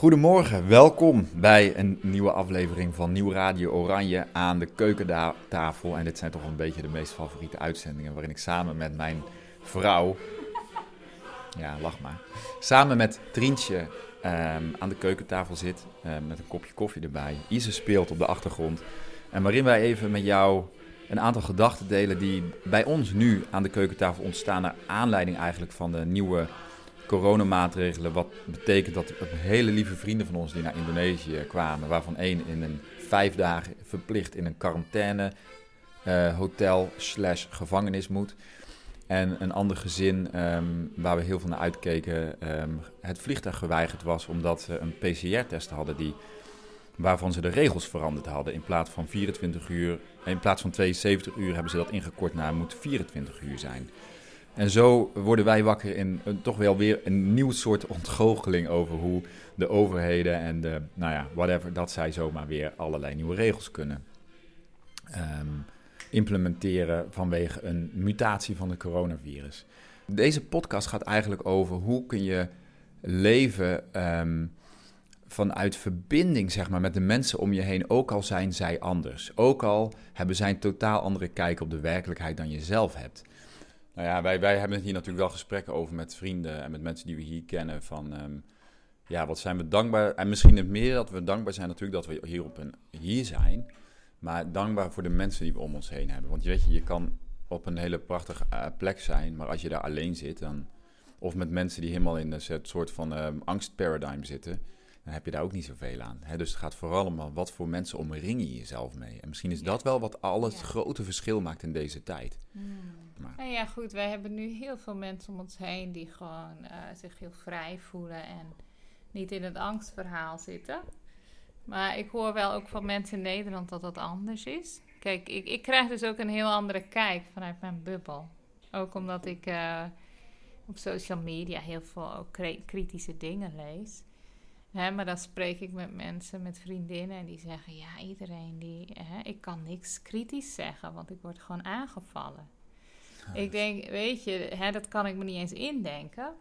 Goedemorgen, welkom bij een nieuwe aflevering van Nieuw Radio Oranje aan de keukentafel. En dit zijn toch een beetje de meest favoriete uitzendingen waarin ik samen met mijn vrouw, ja lach maar, samen met Trientje ehm, aan de keukentafel zit ehm, met een kopje koffie erbij. Ise speelt op de achtergrond en waarin wij even met jou een aantal gedachten delen die bij ons nu aan de keukentafel ontstaan naar aanleiding eigenlijk van de nieuwe coronamaatregelen. Wat betekent dat hele lieve vrienden van ons die naar Indonesië kwamen, waarvan één in een vijf dagen verplicht in een quarantaine uh, hotel slash gevangenis moet. En een ander gezin ehm, waar we heel veel naar uitkeken, um, het vliegtuig geweigerd was omdat ze een PCR-test hadden die, waarvan ze de regels veranderd hadden. In plaats van 24 uur, in plaats van 72 uur hebben ze dat ingekort naar moet 24 uur zijn. En zo worden wij wakker in toch wel weer een nieuw soort ontgoocheling over hoe de overheden en de, nou ja, whatever, dat zij zomaar weer allerlei nieuwe regels kunnen ehm, implementeren vanwege een mutatie van het coronavirus. Deze podcast gaat eigenlijk over hoe kun je leven ehm, vanuit verbinding zeg maar, met de mensen om je heen, ook al zijn zij anders. Ook al hebben zij een totaal andere kijk op de werkelijkheid dan je zelf hebt. Nou ja, wij, wij hebben hier natuurlijk wel gesprekken over met vrienden en met mensen die we hier kennen. Van ehm, ja, wat zijn we dankbaar. En misschien het meer dat we dankbaar zijn natuurlijk dat we hier, op een, hier zijn. Maar dankbaar voor de mensen die we om ons heen hebben. Want je weet je, je kan op een hele prachtige uh, plek zijn, maar als je daar alleen zit, dan, of met mensen die helemaal in een soort van um, zitten, dan heb je daar ook niet zoveel aan. Hè? Dus het gaat vooral om wat voor mensen omring je jezelf mee. En misschien is dat wel wat al het grote verschil maakt in deze tijd. Hmm. Nou ja, goed, wij hebben nu heel veel mensen om ons heen die gewoon uh, zich heel vrij voelen en niet in het angstverhaal zitten. Maar ik hoor wel ook van mensen in Nederland dat dat anders is. Kijk, ik, ik krijg dus ook een heel andere kijk vanuit mijn bubbel. Ook omdat ik uh, op social media heel veel ook kritische dingen lees. Hè, maar dan spreek ik met mensen, met vriendinnen, en die zeggen: Ja, iedereen die. Hè, ik kan niks kritisch zeggen, want ik word gewoon aangevallen. ik denk, weet je, hè, dat kan ik me niet eens indenken.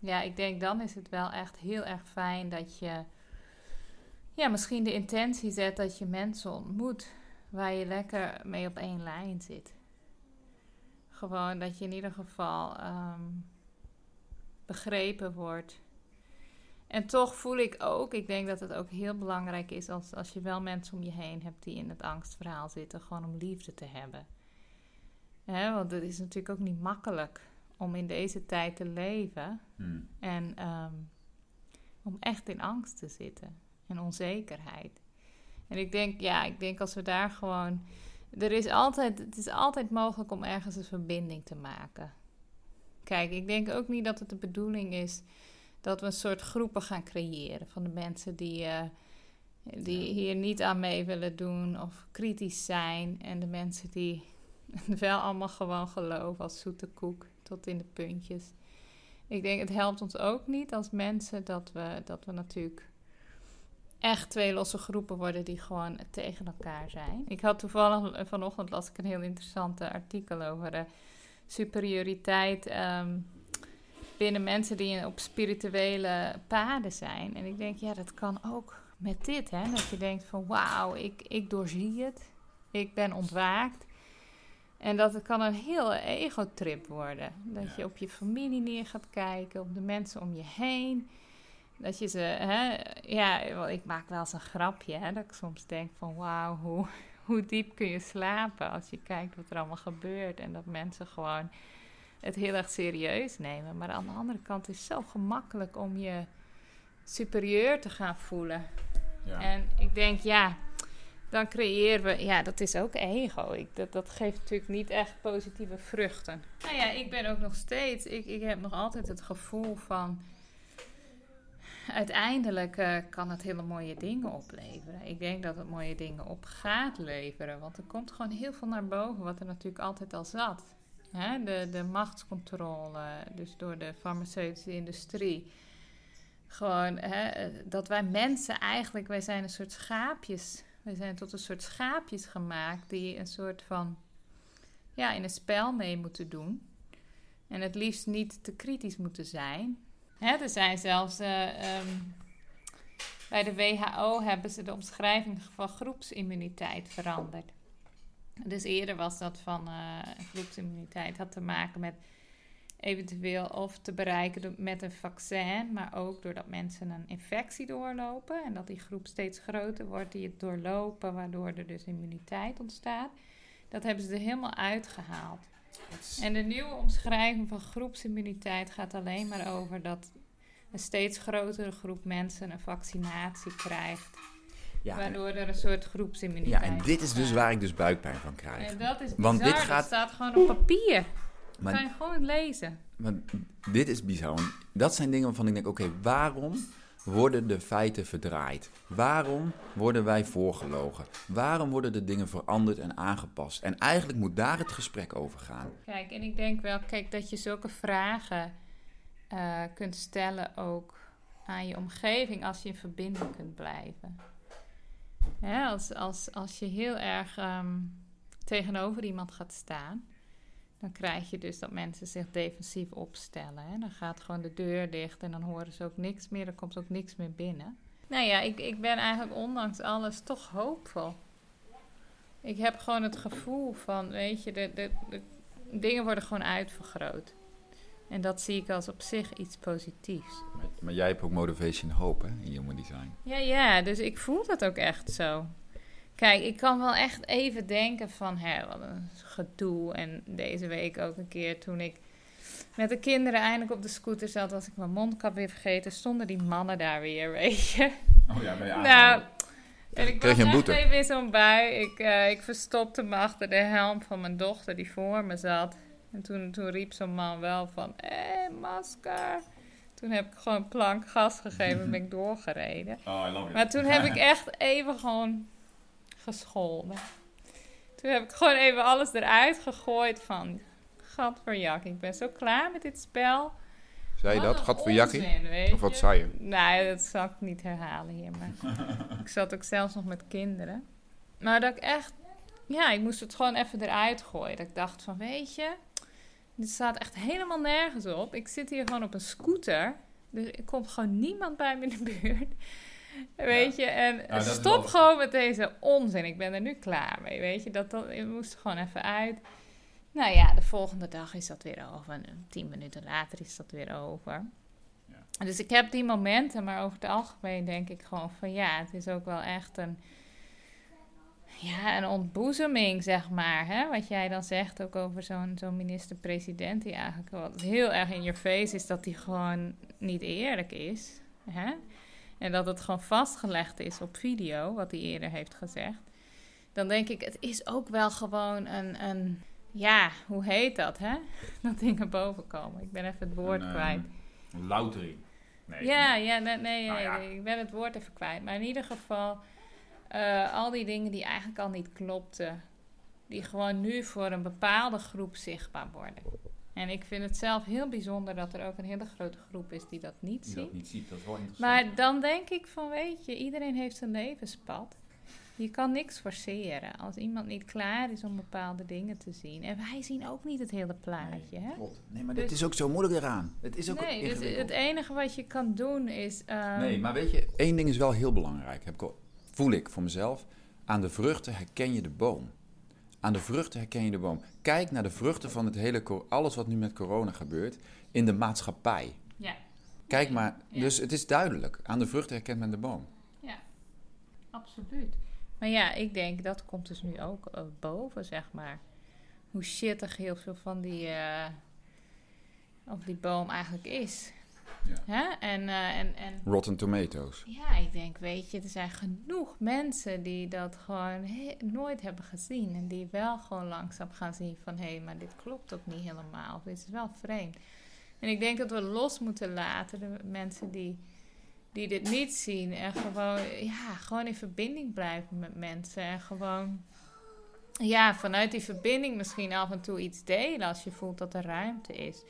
Ja, ik denk dan is het wel echt heel erg fijn dat je. Ja, misschien de intentie zet dat je mensen ontmoet waar je lekker mee op één lijn zit. Gewoon dat je in ieder geval um, begrepen wordt en toch voel ik ook, ik denk dat het ook heel belangrijk is als, als je wel mensen om je heen hebt die in het angstverhaal zitten, gewoon om liefde te hebben. want het is natuurlijk ook niet makkelijk om in deze tijd te leven hmm. en ehm, om echt in angst te zitten en onzekerheid. En ik denk, ja, ik denk als we daar gewoon. Er is altijd, het is altijd mogelijk om ergens een verbinding te maken. Kijk, ik denk ook niet dat het de bedoeling is dat we een soort groepen gaan creëren van de mensen die, uh, die hier niet aan mee willen doen of kritisch zijn. En de mensen die wel allemaal gewoon geloven als zoete koek tot in de puntjes. Ik denk, het helpt ons ook niet als mensen dat we, dat we natuurlijk echt twee losse groepen worden die gewoon tegen elkaar zijn. Ik had toevallig vanochtend las ik een heel interessant artikel over de superioriteit um, binnen mensen die op spirituele paden zijn. En ik denk, ja, dat kan ook met dit. Hè? Dat je denkt van wauw, ik, ik doorzie het. Ik ben ontwaakt. En dat het kan een heel ego-trip worden. Dat je op je familie neer gaat kijken, op de mensen om je heen. Dat je ze, hè, ja, ik maak wel eens een grapje, hè, dat ik soms denk van wauw, hoe, hoe diep kun je slapen als je kijkt wat er allemaal gebeurt. En dat mensen gewoon het heel erg serieus nemen. Maar aan de andere kant is het zo gemakkelijk om je superieur te gaan voelen. Ja. En ik denk, ja, dan creëren we, ja, dat is ook ego. Ik, dat, dat geeft natuurlijk niet echt positieve vruchten. Nou ja, ik ben ook nog steeds, ik, ik heb nog altijd het gevoel van. Uiteindelijk uh, kan het hele mooie dingen opleveren. Ik denk dat het mooie dingen op gaat leveren. Want er komt gewoon heel veel naar boven, wat er natuurlijk altijd al zat. Hè, de, de machtscontrole, dus door de farmaceutische industrie. Gewoon hè, dat wij mensen eigenlijk, wij zijn een soort schaapjes. Wij zijn tot een soort schaapjes gemaakt die een soort van, ja, in een spel mee moeten doen. En het liefst niet te kritisch moeten zijn. Hè, er zijn zelfs uh, um, bij de WHO hebben ze de omschrijving van groepsimmuniteit veranderd. Dus eerder was dat van uh, groepsimmuniteit had te maken met eventueel of te bereiken met een vaccin, maar ook doordat mensen een infectie doorlopen en dat die groep steeds groter wordt die het doorlopen, waardoor er dus immuniteit ontstaat. Dat hebben ze er helemaal uitgehaald. En de nieuwe omschrijving van groepsimmuniteit gaat alleen maar over dat een steeds grotere groep mensen een vaccinatie krijgt. Ja, waardoor er een soort groepsimmuniteit Ja, en dit is dus waar ik dus buikpijn van krijg. En dat is bizar, Want dit gaat... dat staat gewoon op papier. Maar, kan je gewoon lezen. Maar dit is bizar. Dat zijn dingen waarvan ik denk, oké, waarom worden de feiten verdraaid? Waarom worden wij voorgelogen? Waarom worden de dingen veranderd en aangepast? En eigenlijk moet daar het gesprek over gaan. Kijk, en ik denk wel, kijk, dat je zulke vragen uh, kunt stellen ook aan je omgeving als je in verbinding kunt blijven. Als, als, als je heel erg ehm, tegenover iemand gaat staan, dan krijg je dus dat mensen zich defensief opstellen. Hè? Dan gaat gewoon de deur dicht en dan horen ze ook niks meer, er komt ook niks meer binnen. Nou ja, ik, ik ben eigenlijk ondanks alles toch hoopvol. Ik heb gewoon het gevoel van, weet je, de, de, de dingen worden gewoon uitvergroot. En dat zie ik als op zich iets positiefs. Maar, maar jij hebt ook motivation hope hè, in Human Design. Ja, ja, dus ik voel dat ook echt zo. Kijk, ik kan wel echt even denken van, hè, wat een gedoe. En deze week ook een keer toen ik met de kinderen eindelijk op de scooter zat, was ik mijn mondkap weer vergeten, stonden die mannen daar weer, weet je. Oh ja, ben je Nou, en ik Kreeg was je een boete? even in zo'n bui. Ik, uh, ik verstopte me achter de helm van mijn dochter die voor me zat. En toen, toen riep zo'n man wel van, hé, hey, masker. Toen heb ik gewoon plank gas gegeven en ben ik doorgereden. Oh, I love it. Maar toen heb ik echt even gewoon gescholden. Toen heb ik gewoon even alles eruit gegooid van... Gadverjak, ik ben zo klaar met dit spel. Zei je dat? Gadverjakkie? Of wat zei je? Nee, dat zal ik niet herhalen hier. Maar ik zat ook zelfs nog met kinderen. Maar dat ik echt... Ja, ik moest het gewoon even eruit gooien. Dat ik dacht van, weet je... Dit staat echt helemaal nergens op. Ik zit hier gewoon op een scooter. Dus er komt gewoon niemand bij me in de buurt. Weet je, en stop gewoon met deze onzin. Ik ben er nu klaar mee, weet je. Dat, dat, ik moest er gewoon even uit. Nou ja, de volgende dag is dat weer over. En tien minuten later is dat weer over. Ja. Dus ik heb die momenten, maar over het algemeen denk ik gewoon van ja, het is ook wel echt een ja, een ontboezeming, zeg maar. Hè? Wat jij dan zegt ook over zo'n zo'n minister-president, die eigenlijk wat heel erg in je face is dat hij gewoon niet eerlijk is. Hè? En dat het gewoon vastgelegd is op video, wat hij eerder heeft gezegd. Dan denk ik, het is ook wel gewoon een, een ja, hoe heet dat, hè? Dat dingen boven komen. Ik ben even het woord een, kwijt. Een loutering. Nee, ja, ja, nee, nee, nou nee, ik ben het woord even kwijt. Maar in ieder geval uh, al die dingen die eigenlijk al niet klopten, die gewoon nu voor een bepaalde groep zichtbaar worden. En ik vind het zelf heel bijzonder dat er ook een hele grote groep is die dat niet die ziet. Dat niet ziet, dat is wel interessant. Maar dan denk ik van, weet je, iedereen heeft zijn levenspad. Je kan niks forceren als iemand niet klaar is om bepaalde dingen te zien. En wij zien ook niet het hele plaatje. Nee, hè? Klopt. Nee, maar dus, is ook zo moeilijk eraan. Het is ook nee, dus het enige wat je kan doen is. Um, nee, maar weet je, één ding is wel heel belangrijk. Heb ik al voel ik voor mezelf. Aan de vruchten herken je de boom. Aan de vruchten herken je de boom. Kijk naar de vruchten van het hele, alles wat nu met corona gebeurt, in de maatschappij. Ja. Kijk maar, dus het is duidelijk. Aan de vruchten herkent men de boom. Ja, absoluut. Maar ja, ik denk dat komt dus nu ook uh, boven, zeg maar. Hoe shittig heel veel van die, uh, of die boom eigenlijk is. Ja. En, uh, en, en, Rotten Tomatoes. Ja, ik denk, weet je, er zijn genoeg mensen die dat gewoon nooit hebben gezien. En die wel gewoon langzaam gaan zien van, hé, hey, maar dit klopt ook niet helemaal. Of dit is wel vreemd. En ik denk dat we los moeten laten, de mensen die, die dit niet zien. En gewoon, ja, gewoon in verbinding blijven met mensen. En gewoon, ja, vanuit die verbinding misschien af en toe iets delen als je voelt dat er ruimte is.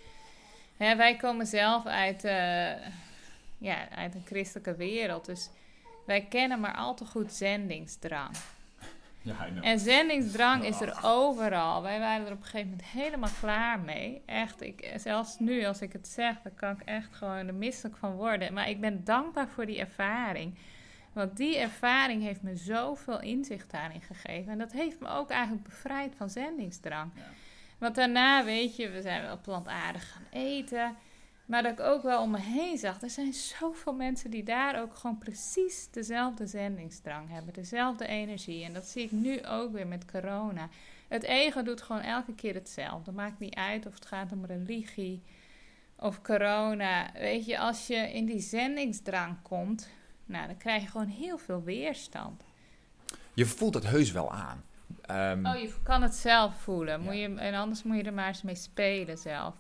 Hè, wij komen zelf uit, uh, ja, uit een christelijke wereld. Dus wij kennen maar al te goed zendingsdrang. Ja, en zendingsdrang is er overal. Wij waren er op een gegeven moment helemaal klaar mee. Echt, ik, zelfs nu als ik het zeg, dan kan ik echt gewoon er misselijk van worden. Maar ik ben dankbaar voor die ervaring. Want die ervaring heeft me zoveel inzicht daarin gegeven. En dat heeft me ook eigenlijk bevrijd van zendingsdrang. Ja. Want daarna, weet je, we zijn wel plantaardig gaan eten. Maar dat ik ook wel om me heen zag, er zijn zoveel mensen die daar ook gewoon precies dezelfde zendingsdrang hebben. Dezelfde energie. En dat zie ik nu ook weer met corona. Het ego doet gewoon elke keer hetzelfde. Maakt niet uit of het gaat om religie of corona. Weet je, als je in die zendingsdrang komt, nou, dan krijg je gewoon heel veel weerstand. Je voelt het heus wel aan. Ehm, Oh, je kan het zelf voelen. Moet Ja. je, en anders moet je er maar eens mee spelen zelf.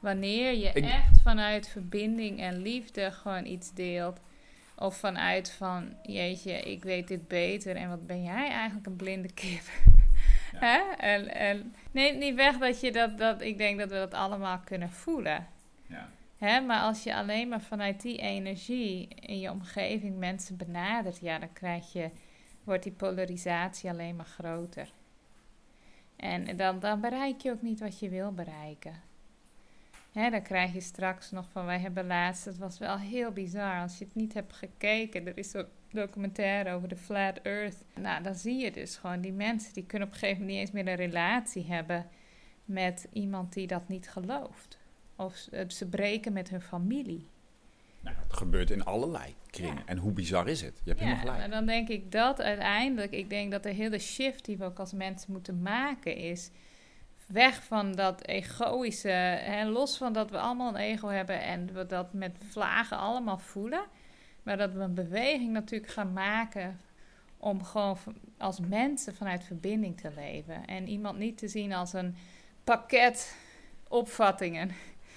Wanneer je Ik- echt vanuit verbinding en liefde gewoon iets deelt. Of vanuit van, jeetje, ik weet dit beter. En wat ben jij eigenlijk een blinde kip. Ja. Hè? En, en neemt niet weg dat je dat, dat... Ik denk dat we dat allemaal kunnen voelen. ja. Hè? Maar als je alleen maar vanuit die energie in je omgeving mensen benadert... Ja, dan krijg je, wordt die polarisatie alleen maar groter. En dan, dan bereik je ook niet wat je wil bereiken. Hè, dan krijg je straks nog van, wij hebben laatst, het was wel heel bizar. Als je het niet hebt gekeken, er is zo'n documentaire over de Flat Earth. Nou, dan zie je dus gewoon die mensen, die kunnen op een gegeven moment niet eens meer een relatie hebben met iemand die dat niet gelooft. Of ze breken met hun familie. Nou, het gebeurt in allerlei kringen. Ja. En hoe bizar is het? Je hebt helemaal gelijk. en dan denk ik dat uiteindelijk, ik denk dat de hele shift die we ook als mensen moeten maken is weg van dat egoïsche, hè, los van dat we allemaal een ego hebben en we dat met vlagen allemaal voelen, maar dat we een beweging natuurlijk gaan maken om gewoon als mensen vanuit verbinding te leven en iemand niet te zien als een pakket opvattingen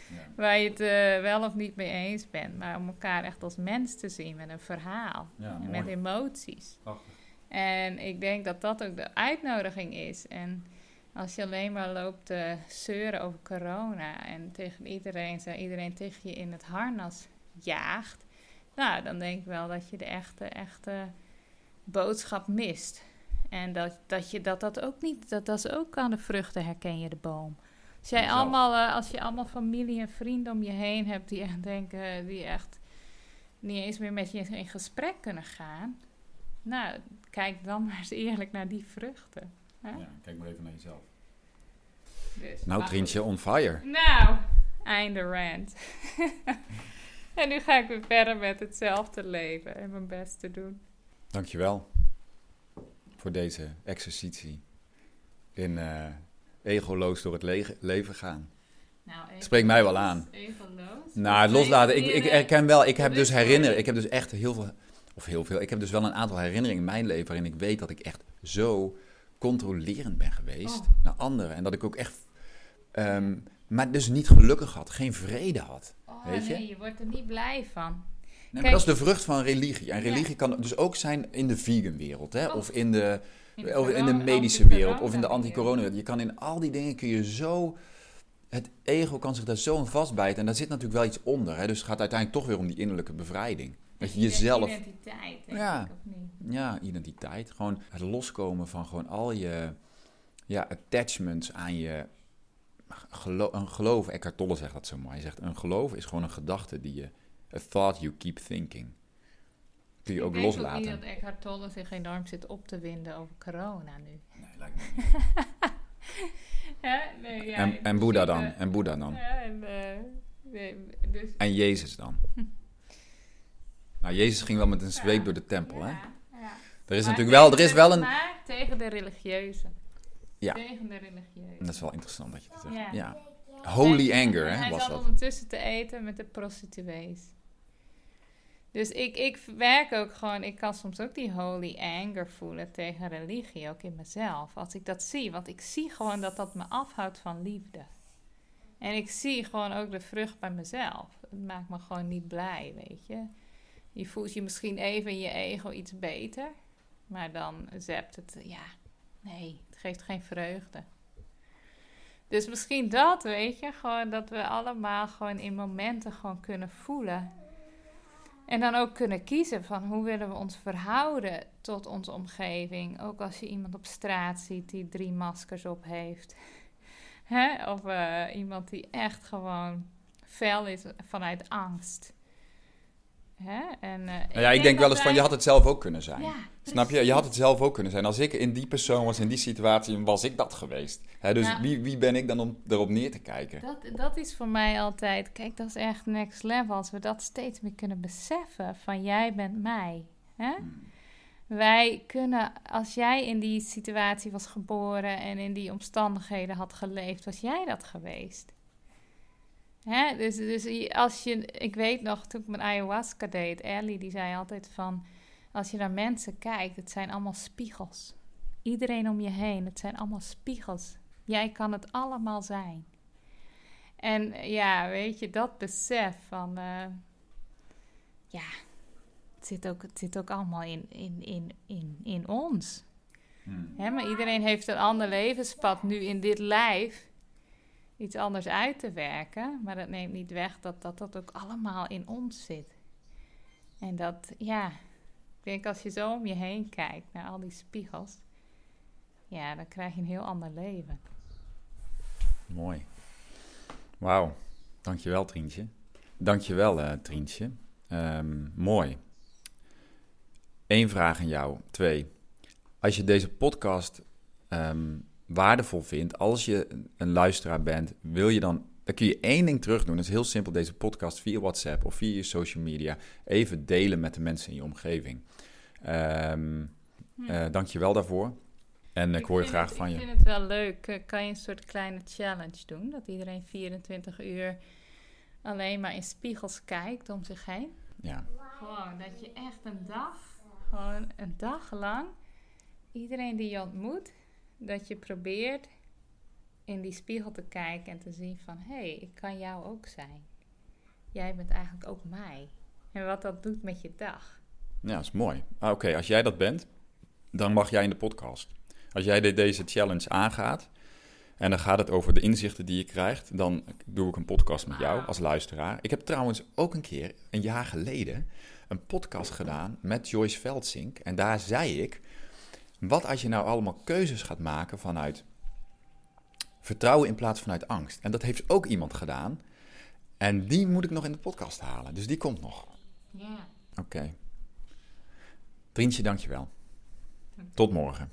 Ja. waar je het eh, wel of niet mee eens bent, maar om elkaar echt als mens te zien met een verhaal Ja, en mooi. met emoties. Prachtig. En ik denk dat dat ook de uitnodiging is. En als je alleen maar loopt te zeuren over corona en tegen iedereen, zo iedereen tegen je in het harnas jaagt, nou, dan denk ik wel dat je de echte, echte boodschap mist. En dat, dat je dat, dat ook niet, dat, dat is ook aan de vruchten herken je de boom. Als, jij Jezelf. allemaal, eh, als je allemaal familie en vrienden om je heen hebt die echt denken, die echt niet eens meer met je in gesprek kunnen gaan. Nou, kijk dan maar eens eerlijk naar die vruchten. hè? Ja, kijk maar even naar jezelf. Dus, Nou, goed. on fire. Nou, einde rant. en nu ga ik weer verder met hetzelfde leven en mijn best te doen. Dankjewel voor deze exercitie in eh, egoloos door het leven gaan. Nou, Spreekt mij wel aan. Los. Nou, het loslaten. Ik, ik herken wel, ik heb dus herinneren. mooi. Ik heb dus echt heel veel, of heel veel, ik heb dus wel een aantal herinneringen in mijn leven waarin ik weet dat ik echt zo controlerend ben geweest Oh. naar anderen. En dat ik ook echt, ehm, maar dus niet gelukkig had, geen vrede had. Oh, weet je? nee, je wordt er niet blij van. Nee, maar Kijk- dat is de vrucht van religie. En Ja. religie kan dus ook zijn in de vegan wereld, hè? Klopt. of in de, of in de medische wereld, of in de anti-corona anti-corona wereld. Je kan in al die dingen kun je zo, het ego kan zich daar zo aan vastbijten. En daar zit natuurlijk wel iets onder. Hè? Dus het gaat uiteindelijk toch weer om die innerlijke bevrijding. Dat je jezelf, Identiteit, denk Ja. ik, of niet? ja, identiteit, gewoon het loskomen van gewoon al je ja, attachments aan je gelo een geloof. Eckhart Tolle zegt dat zo mooi. Hij zegt, een geloof is gewoon een gedachte die je, a thought you keep thinking. Kun je ook ik denk loslaten. ook niet dat Eckhart Tolle zich enorm zit op te winden over corona nu. Nee, lijkt me niet. Nee, ja, en, en Boeddha dan? En Boeddha dan? Ja, en, nee, dus, En Jezus dan? Nou, Jezus ging wel met een zweep door de tempel, hè? ja. Er is Maar natuurlijk wel, er is wel een... Maar tegen de religieuzen. Ja. Tegen de religieuzen. Dat is wel interessant dat je dat zegt. Ja. Holy anger, hè, Hij was zat dat. ondertussen te eten met de prostituees. Dus ik, ik werk ook gewoon, ik kan soms ook die holy anger voelen tegen religie, ook in mezelf. Als ik dat zie, want ik zie gewoon dat dat me afhoudt van liefde. En ik zie gewoon ook de vrucht bij mezelf. Het maakt me gewoon niet blij, weet je. Je voelt je misschien even in je ego iets beter, maar dan zept het, ja, nee, het geeft geen vreugde. Dus misschien dat, weet je, gewoon dat we allemaal gewoon in momenten gewoon kunnen voelen. En dan ook kunnen kiezen van hoe willen we ons verhouden tot onze omgeving. Ook als je iemand op straat ziet die drie maskers op heeft. Hè? Of eh, iemand die echt gewoon fel is vanuit angst. Hè? En, uh, nou ja, ik, denk wel eens van, je had het zelf ook kunnen zijn. Ja, Snap je? Je had het zelf ook kunnen zijn. Als ik in die persoon was, in die situatie, was ik dat geweest. Hè, dus wie, wie ben ik dan om erop neer te kijken? Dat, dat is voor mij altijd, kijk, dat is echt next level. Als we dat steeds meer kunnen beseffen van jij bent mij. Hè? Wij kunnen, als jij in die situatie was geboren en in die omstandigheden had geleefd, was jij dat geweest. Hè? Dus, dus als je, ik weet nog, toen ik mijn ayahuasca deed, Ellie die zei altijd van, als je naar mensen kijkt, het zijn allemaal spiegels. Iedereen om je heen, het zijn allemaal spiegels. Jij kan het allemaal zijn. En ja, weet je, dat besef van, eh, ja, het zit ook, het zit ook allemaal in, in, in, in, in ons. Hè, maar iedereen heeft een ander levenspad nu in dit lijf iets anders uit te werken. Maar dat neemt niet weg dat dat, dat ook allemaal in ons zit. En dat, ja, ik denk als je zo om je heen kijkt naar al die spiegels, ja, dan krijg je een heel ander leven. Mooi. Wauw. Dankjewel, Trientje. Dankjewel, eh Trientje. Ehm, mooi. Eén vraag aan jou. Twee. Als je deze podcast ehm, waardevol vindt, als je een luisteraar bent, wil je dan, dan kun je één ding terug doen. Dat is heel simpel, deze podcast via WhatsApp of via je social media even delen met de mensen in je omgeving. Ehm eh, Dank je wel daarvoor. En ik, hoor je graag het- van je. Ik vind het wel leuk. Eh, Kan je een soort kleine challenge doen? Dat iedereen 24 uur alleen maar in spiegels kijkt om zich heen. Ja. Gewoon dat je echt een dag, gewoon een dag lang, iedereen die je ontmoet, dat je probeert in die spiegel te kijken en te zien van, hé, hey, ik kan jou ook zijn. Jij bent eigenlijk ook mij. En wat dat doet met je dag. Ja, dat is mooi. Ah, Oké, als jij dat bent, dan mag jij in de podcast. Als jij de- deze challenge aangaat en dan gaat het over de inzichten die je krijgt, dan doe ik een podcast met jou als luisteraar. Ik heb trouwens ook een keer, een jaar geleden, een podcast gedaan met Joyce Veldsink. En daar zei ik, wat als je nou allemaal keuzes gaat maken vanuit vertrouwen in plaats vanuit angst. En dat heeft ook iemand gedaan. En die moet ik nog in de podcast halen. Dus die komt nog. Ja. Oké. Trientje, dankjewel. Tot morgen.